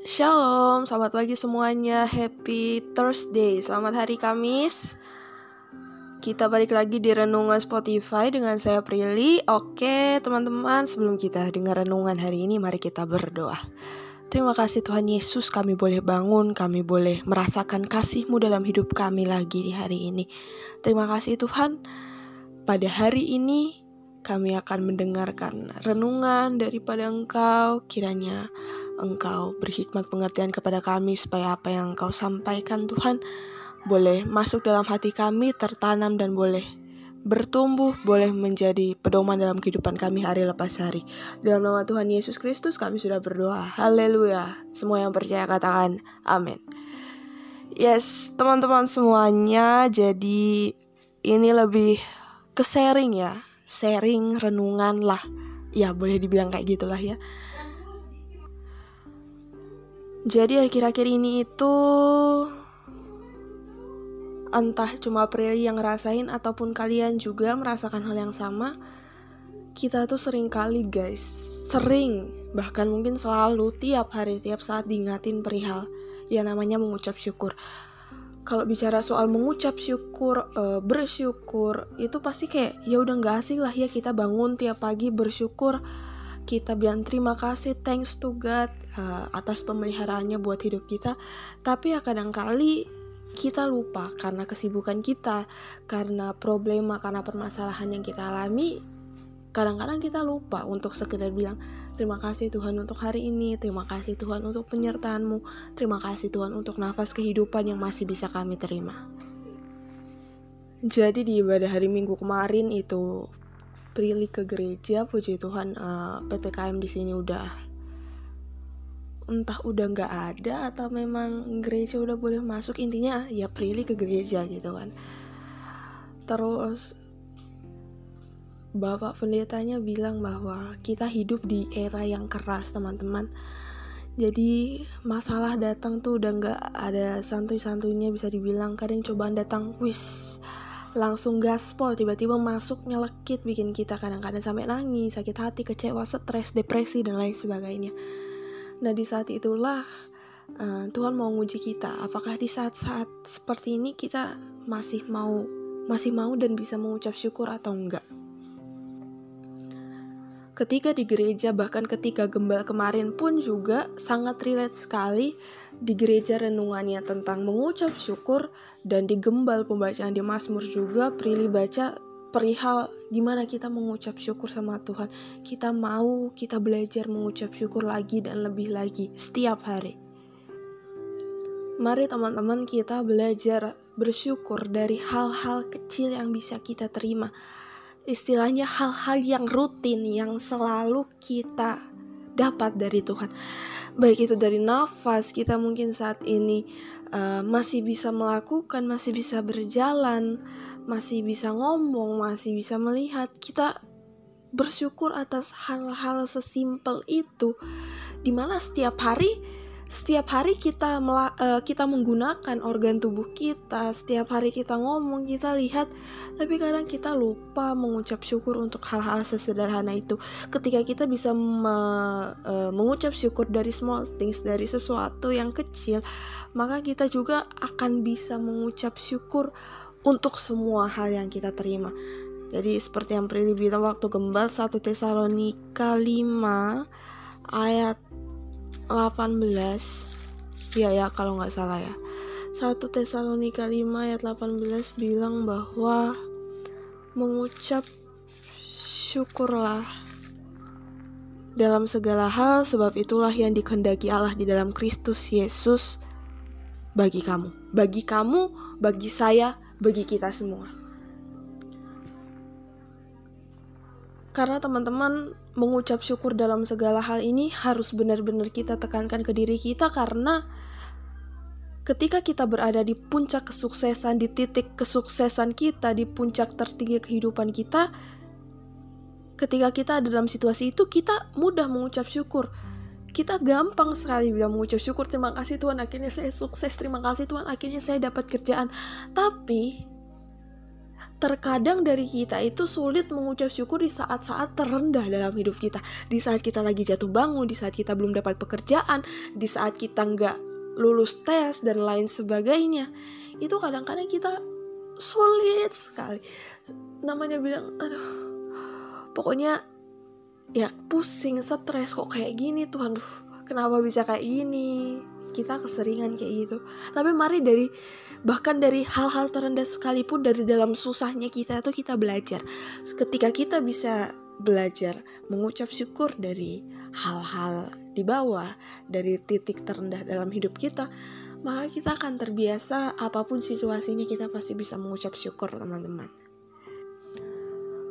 Shalom, selamat pagi semuanya. Happy Thursday. Selamat hari Kamis. Kita balik lagi di renungan Spotify dengan saya Prilly. Oke, teman-teman, sebelum kita dengar renungan hari ini, mari kita berdoa. Terima kasih Tuhan Yesus, kami boleh bangun, kami boleh merasakan kasih-Mu dalam hidup kami lagi di hari ini. Terima kasih Tuhan. Pada hari ini kami akan mendengarkan renungan daripada Engkau. Kiranya Engkau berhikmat pengertian kepada kami supaya apa yang Engkau sampaikan Tuhan boleh masuk dalam hati kami, tertanam dan boleh bertumbuh, boleh menjadi pedoman dalam kehidupan kami hari lepas hari. Dalam nama Tuhan Yesus Kristus kami sudah berdoa. Haleluya. Semua yang percaya katakan amin. Yes, teman-teman semuanya, jadi ini lebih ke sharing ya sharing renungan lah ya boleh dibilang kayak gitulah ya jadi akhir-akhir ini itu entah cuma Prilly yang ngerasain ataupun kalian juga merasakan hal yang sama kita tuh sering kali guys sering bahkan mungkin selalu tiap hari tiap saat diingatin perihal yang namanya mengucap syukur. Kalau bicara soal mengucap syukur, e, bersyukur, itu pasti kayak ya udah nggak asing lah ya kita bangun tiap pagi bersyukur, kita bilang terima kasih, thanks to God uh, atas pemeliharaannya buat hidup kita. Tapi ya kadang-kali kita lupa karena kesibukan kita, karena problema, karena permasalahan yang kita alami, kadang-kadang kita lupa untuk sekedar bilang terima kasih Tuhan untuk hari ini, terima kasih Tuhan untuk penyertaanmu, terima kasih Tuhan untuk nafas kehidupan yang masih bisa kami terima. Jadi di ibadah hari Minggu kemarin itu Prilly ke gereja, puji Tuhan uh, eh, ppkm di sini udah entah udah nggak ada atau memang gereja udah boleh masuk. Intinya ya Prilly ke gereja gitu kan. Terus Bapak pendetanya bilang bahwa kita hidup di era yang keras teman-teman. Jadi masalah datang tuh udah nggak ada santuy-santuйnya bisa dibilang. Kadang cobaan datang wis langsung gaspol tiba-tiba masuk nyelekit bikin kita kadang-kadang sampai nangis sakit hati kecewa stres depresi dan lain sebagainya. Nah di saat itulah uh, Tuhan mau nguji kita apakah di saat-saat seperti ini kita masih mau masih mau dan bisa mengucap syukur atau enggak ketika di gereja bahkan ketika gembal kemarin pun juga sangat relate sekali di gereja renungannya tentang mengucap syukur dan di gembal pembacaan di Mazmur juga Prilly baca perihal gimana kita mengucap syukur sama Tuhan. Kita mau kita belajar mengucap syukur lagi dan lebih lagi setiap hari. Mari teman-teman kita belajar bersyukur dari hal-hal kecil yang bisa kita terima istilahnya hal-hal yang rutin yang selalu kita dapat dari Tuhan. Baik itu dari nafas kita mungkin saat ini uh, masih bisa melakukan, masih bisa berjalan, masih bisa ngomong, masih bisa melihat. Kita bersyukur atas hal-hal sesimpel itu di mana setiap hari setiap hari kita uh, kita menggunakan organ tubuh kita, setiap hari kita ngomong, kita lihat, tapi kadang kita lupa mengucap syukur untuk hal-hal sesederhana itu. Ketika kita bisa me, uh, mengucap syukur dari small things, dari sesuatu yang kecil, maka kita juga akan bisa mengucap syukur untuk semua hal yang kita terima. Jadi seperti yang Prilly bilang waktu gembal 1 Tesalonika 5 ayat 18 ya ya kalau nggak salah ya. 1 Tesalonika 5 ayat 18 bilang bahwa mengucap syukurlah dalam segala hal sebab itulah yang dikehendaki Allah di dalam Kristus Yesus bagi kamu bagi kamu bagi saya bagi kita semua Karena teman-teman mengucap syukur dalam segala hal ini harus benar-benar kita tekankan ke diri kita karena ketika kita berada di puncak kesuksesan, di titik kesuksesan kita, di puncak tertinggi kehidupan kita, ketika kita ada dalam situasi itu, kita mudah mengucap syukur. Kita gampang sekali bilang mengucap syukur, terima kasih Tuhan akhirnya saya sukses, terima kasih Tuhan akhirnya saya dapat kerjaan. Tapi terkadang dari kita itu sulit mengucap syukur di saat-saat terendah dalam hidup kita. Di saat kita lagi jatuh bangun, di saat kita belum dapat pekerjaan, di saat kita nggak lulus tes dan lain sebagainya. Itu kadang-kadang kita sulit sekali. Namanya bilang, aduh, pokoknya ya pusing, stres kok kayak gini Tuhan. Kenapa bisa kayak gini? Kita keseringan kayak gitu. Tapi mari dari bahkan dari hal-hal terendah sekalipun dari dalam susahnya kita itu kita belajar ketika kita bisa belajar mengucap syukur dari hal-hal di bawah dari titik terendah dalam hidup kita maka kita akan terbiasa apa pun situasinya kita pasti bisa mengucap syukur teman-teman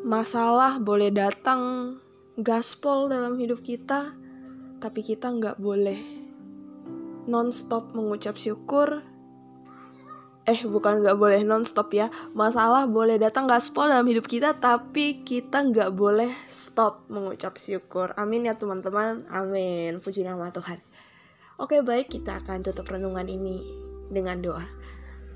masalah boleh datang gaspol dalam hidup kita tapi kita nggak boleh non-stop mengucap syukur. Eh bukan nggak boleh nonstop ya. Masalah boleh datang gaspol dalam hidup kita tapi kita nggak boleh stop mengucap syukur. Amin ya teman-teman. Amin. Puji nama Tuhan. Oke baik. Kita akan tutup renungan ini dengan doa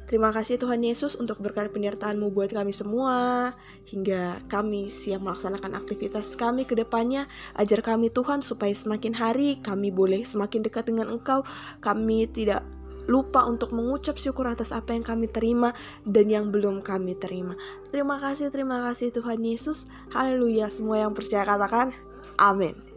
Terima kasih Tuhan Yesus untuk berkat penyertaan-Mu buat kami semua hingga kami siap melaksanakan aktivitas kami ke depannya. Ajar kami Tuhan supaya semakin hari kami boleh semakin dekat dengan Engkau. Kami tidak lupa untuk mengucap syukur atas apa yang kami terima dan yang belum kami terima. Terima kasih, terima kasih Tuhan Yesus. Haleluya. Semua yang percaya katakan amin.